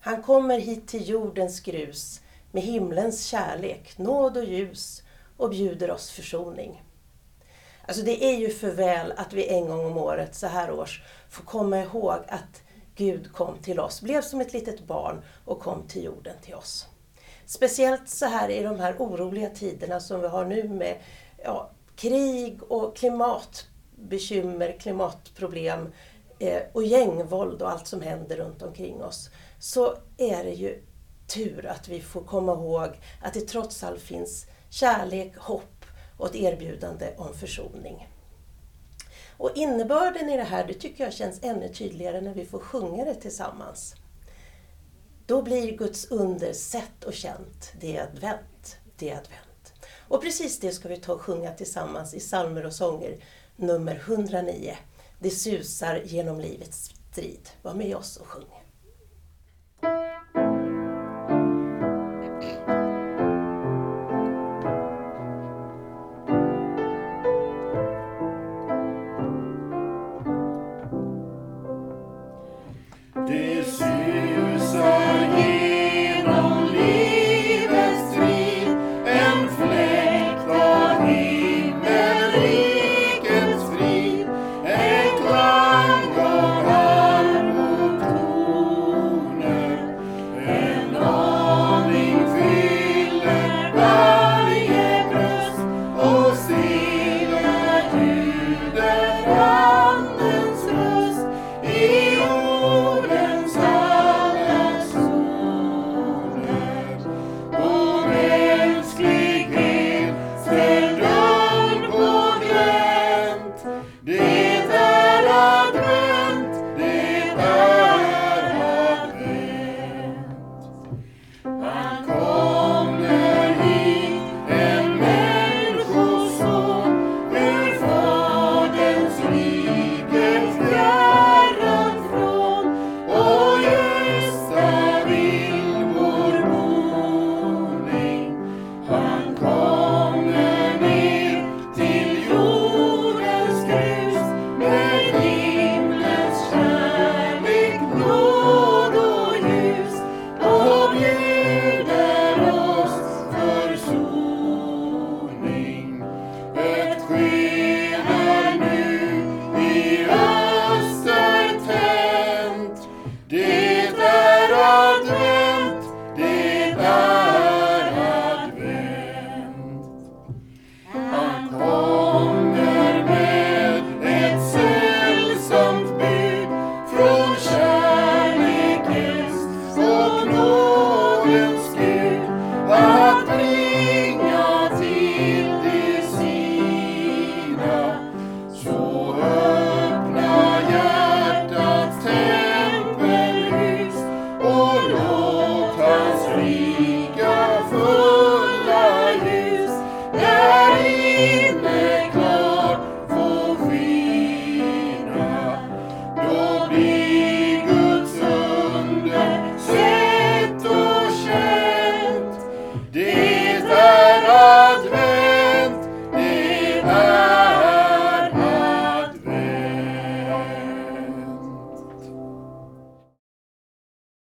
Han kommer hit till jordens grus med himlens kärlek, nåd och ljus och bjuder oss försoning. Alltså det är ju för väl att vi en gång om året så här års får komma ihåg att Gud kom till oss, blev som ett litet barn och kom till jorden till oss. Speciellt så här i de här oroliga tiderna som vi har nu med ja, krig och klimatbekymmer, klimatproblem eh, och gängvåld och allt som händer runt omkring oss. Så är det ju tur att vi får komma ihåg att det trots allt finns kärlek, hopp och ett erbjudande om försoning. Och innebörden i det här det tycker jag känns ännu tydligare när vi får sjunga det tillsammans. Då blir Guds under sett och känt. Det är advent. Det är advent. Och precis det ska vi ta och sjunga tillsammans i psalmer och sånger nummer 109. Det susar genom livets strid. Var med oss och sjung.